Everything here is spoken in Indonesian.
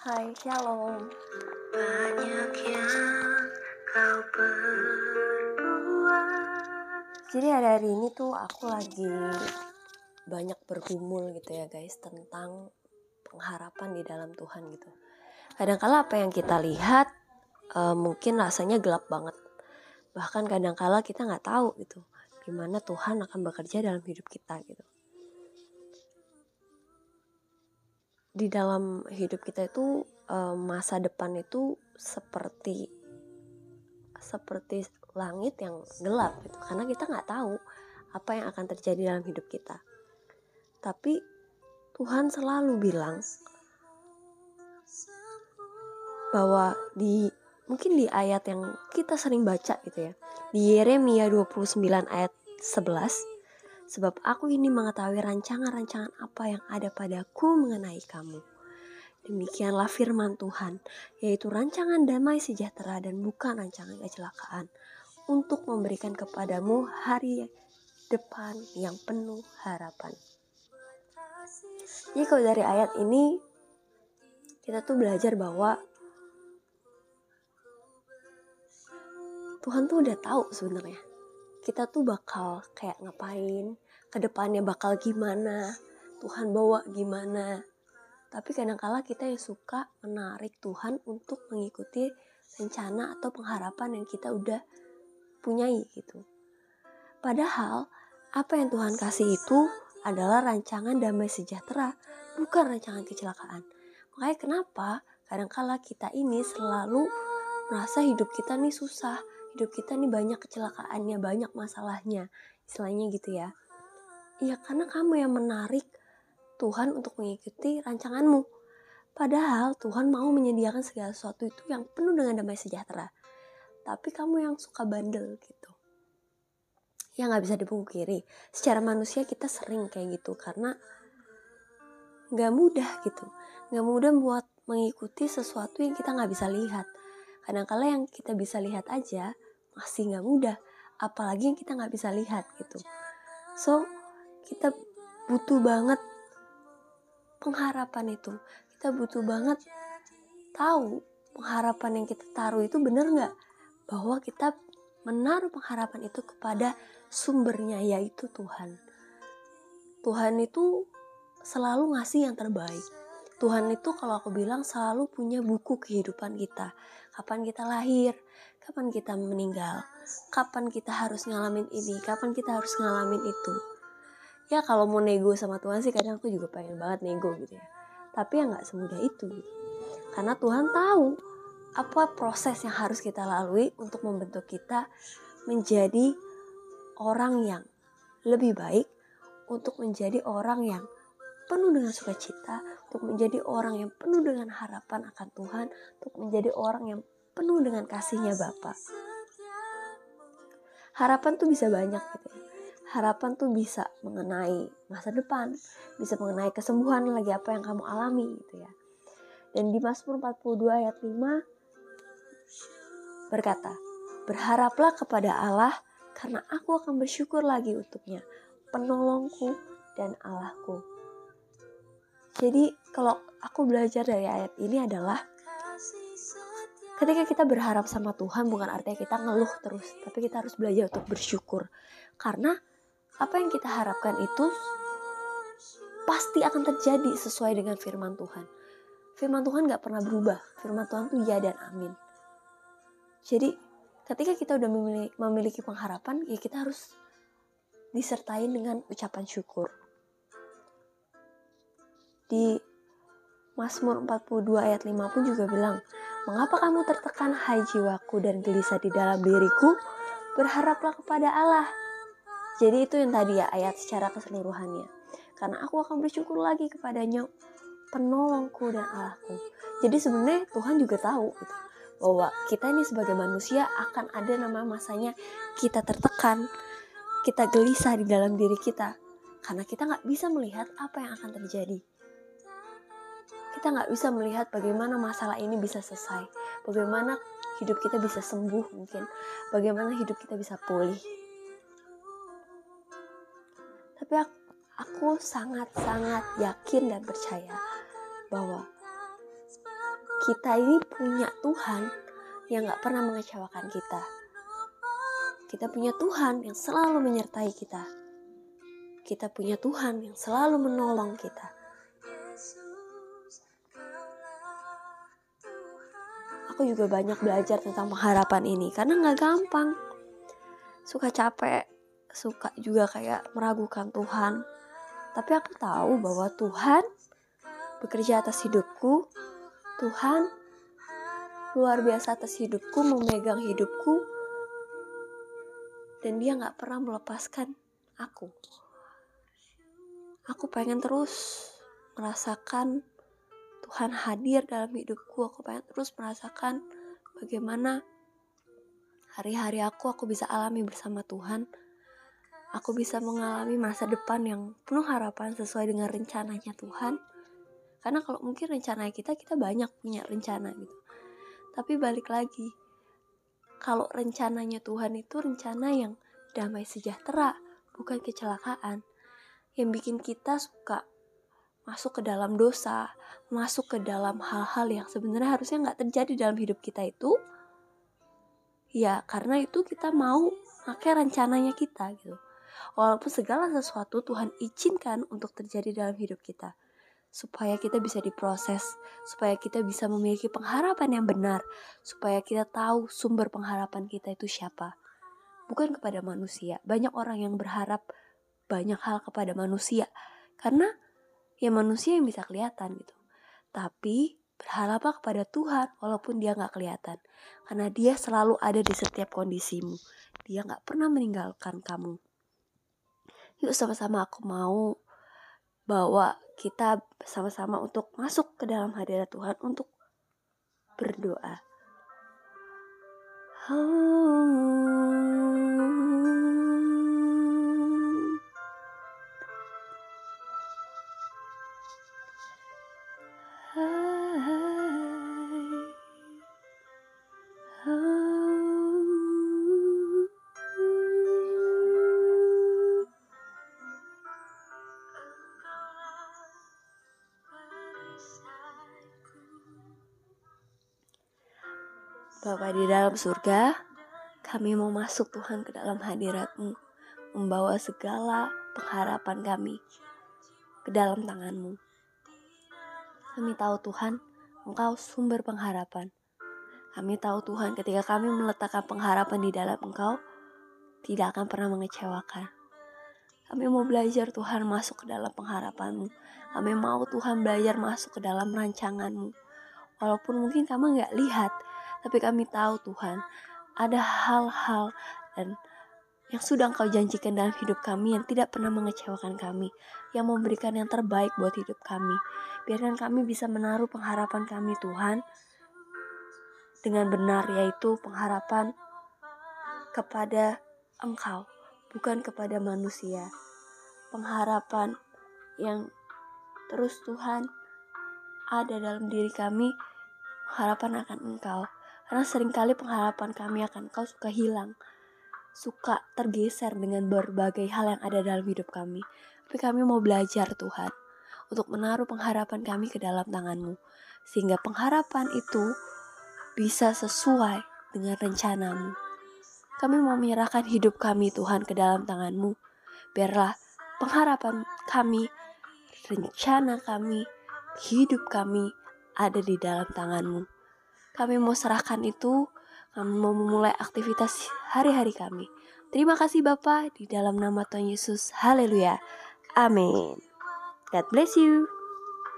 Hai, shalom. Banyak yang kau perbuat Jadi hari-hari ini tuh aku lagi banyak bergumul gitu ya guys tentang pengharapan di dalam Tuhan gitu. Kadangkala apa yang kita lihat eh, mungkin rasanya gelap banget. Bahkan kadangkala kita nggak tahu gitu gimana Tuhan akan bekerja dalam hidup kita gitu. Di dalam hidup kita itu eh, masa depan itu seperti seperti langit yang gelap gitu. Karena kita nggak tahu apa yang akan terjadi dalam hidup kita. Tapi Tuhan selalu bilang bahwa di mungkin di ayat yang kita sering baca gitu ya. Di Yeremia 29 ayat 11 sebab aku ini mengetahui rancangan-rancangan apa yang ada padaku mengenai kamu Demikianlah firman Tuhan, yaitu rancangan damai sejahtera dan bukan rancangan kecelakaan, untuk memberikan kepadamu hari depan yang penuh harapan. Jadi kalau dari ayat ini, kita tuh belajar bahwa Tuhan tuh udah tahu sebenarnya. Kita tuh bakal kayak ngapain, ke depannya bakal gimana, Tuhan bawa gimana, tapi kadangkala kita yang suka menarik Tuhan untuk mengikuti rencana atau pengharapan yang kita udah punyai gitu. Padahal apa yang Tuhan kasih itu adalah rancangan damai sejahtera, bukan rancangan kecelakaan. Makanya kenapa kadangkala kita ini selalu merasa hidup kita nih susah, hidup kita nih banyak kecelakaannya, banyak masalahnya, istilahnya gitu ya. Iya karena kamu yang menarik Tuhan untuk mengikuti rancanganmu. Padahal Tuhan mau menyediakan segala sesuatu itu yang penuh dengan damai sejahtera. Tapi kamu yang suka bandel gitu. Ya nggak bisa dipungkiri. Secara manusia kita sering kayak gitu karena nggak mudah gitu. Nggak mudah buat mengikuti sesuatu yang kita nggak bisa lihat. Kadang-kala yang kita bisa lihat aja masih nggak mudah. Apalagi yang kita nggak bisa lihat gitu. So kita butuh banget pengharapan itu kita butuh banget tahu pengharapan yang kita taruh itu benar nggak bahwa kita menaruh pengharapan itu kepada sumbernya yaitu Tuhan Tuhan itu selalu ngasih yang terbaik Tuhan itu kalau aku bilang selalu punya buku kehidupan kita. Kapan kita lahir kapan kita meninggal kapan kita harus ngalamin ini kapan kita harus ngalamin itu. Ya kalau mau nego sama Tuhan sih kadang aku juga pengen banget nego gitu ya. Tapi ya nggak semudah itu gitu. karena Tuhan tahu apa proses yang harus kita lalui untuk membentuk kita menjadi orang yang lebih baik untuk menjadi orang yang penuh dengan sukacita untuk menjadi orang yang penuh dengan harapan akan Tuhan untuk menjadi orang yang penuh dengan kasihnya Bapa harapan tuh bisa banyak gitu ya harapan tuh bisa mengenai masa depan, bisa mengenai kesembuhan lagi apa yang kamu alami gitu ya. Dan di Mazmur 42 ayat 5 berkata, Berharaplah kepada Allah karena aku akan bersyukur lagi untuknya, penolongku dan Allahku. Jadi kalau aku belajar dari ayat ini adalah ketika kita berharap sama Tuhan bukan artinya kita ngeluh terus, tapi kita harus belajar untuk bersyukur. Karena apa yang kita harapkan itu pasti akan terjadi sesuai dengan firman Tuhan. Firman Tuhan gak pernah berubah. Firman Tuhan tuh ya dan amin. Jadi ketika kita udah memiliki, pengharapan, ya kita harus disertai dengan ucapan syukur. Di Mazmur 42 ayat 5 pun juga bilang, Mengapa kamu tertekan hai jiwaku dan gelisah di dalam diriku? Berharaplah kepada Allah jadi itu yang tadi ya ayat secara keseluruhannya. Karena aku akan bersyukur lagi kepadanya penolongku dan Allahku. Jadi sebenarnya Tuhan juga tahu gitu, bahwa kita ini sebagai manusia akan ada nama masanya kita tertekan, kita gelisah di dalam diri kita. Karena kita nggak bisa melihat apa yang akan terjadi. Kita nggak bisa melihat bagaimana masalah ini bisa selesai. Bagaimana hidup kita bisa sembuh mungkin. Bagaimana hidup kita bisa pulih tapi aku sangat-sangat yakin dan percaya bahwa kita ini punya Tuhan yang gak pernah mengecewakan kita. Kita punya Tuhan yang selalu menyertai kita. Kita punya Tuhan yang selalu menolong kita. Aku juga banyak belajar tentang pengharapan ini karena gak gampang. Suka capek, suka juga kayak meragukan Tuhan. Tapi aku tahu bahwa Tuhan bekerja atas hidupku. Tuhan luar biasa atas hidupku, memegang hidupku, dan dia nggak pernah melepaskan aku. Aku pengen terus merasakan Tuhan hadir dalam hidupku. Aku pengen terus merasakan bagaimana hari-hari aku aku bisa alami bersama Tuhan. Aku bisa mengalami masa depan yang penuh harapan sesuai dengan rencananya Tuhan. Karena kalau mungkin rencana kita, kita banyak punya rencana gitu. Tapi balik lagi, kalau rencananya Tuhan itu rencana yang damai sejahtera, bukan kecelakaan. Yang bikin kita suka masuk ke dalam dosa, masuk ke dalam hal-hal yang sebenarnya harusnya nggak terjadi dalam hidup kita itu, ya karena itu kita mau pakai rencananya kita gitu. Walaupun segala sesuatu Tuhan izinkan untuk terjadi dalam hidup kita supaya kita bisa diproses, supaya kita bisa memiliki pengharapan yang benar, supaya kita tahu sumber pengharapan kita itu siapa. Bukan kepada manusia. Banyak orang yang berharap banyak hal kepada manusia karena ya manusia yang bisa kelihatan gitu. Tapi berharaplah kepada Tuhan walaupun dia nggak kelihatan karena dia selalu ada di setiap kondisimu. Dia nggak pernah meninggalkan kamu. Yuk sama-sama aku mau bawa kita sama-sama untuk masuk ke dalam hadirat Tuhan untuk berdoa. Bapa di dalam surga, kami mau masuk Tuhan ke dalam hadiratmu, membawa segala pengharapan kami ke dalam tanganmu. Kami tahu Tuhan, Engkau sumber pengharapan. Kami tahu Tuhan ketika kami meletakkan pengharapan di dalam Engkau, tidak akan pernah mengecewakan. Kami mau belajar Tuhan masuk ke dalam pengharapanmu. Kami mau Tuhan belajar masuk ke dalam rancanganmu. Walaupun mungkin kamu nggak lihat, tapi kami tahu Tuhan, ada hal-hal dan yang sudah Engkau janjikan dalam hidup kami yang tidak pernah mengecewakan kami, yang memberikan yang terbaik buat hidup kami. Biarkan kami bisa menaruh pengharapan kami Tuhan dengan benar yaitu pengharapan kepada Engkau, bukan kepada manusia. Pengharapan yang terus Tuhan ada dalam diri kami, harapan akan Engkau. Karena sering kali pengharapan kami akan kau suka hilang, suka tergeser dengan berbagai hal yang ada dalam hidup kami. Tapi kami mau belajar Tuhan, untuk menaruh pengharapan kami ke dalam tanganmu. Sehingga pengharapan itu bisa sesuai dengan rencanamu. Kami mau menyerahkan hidup kami Tuhan ke dalam tanganmu. Biarlah pengharapan kami, rencana kami, hidup kami ada di dalam tanganmu. Kami mau serahkan itu, kami mau memulai aktivitas hari-hari kami. Terima kasih Bapak, di dalam nama Tuhan Yesus. Haleluya. Amin. God bless you.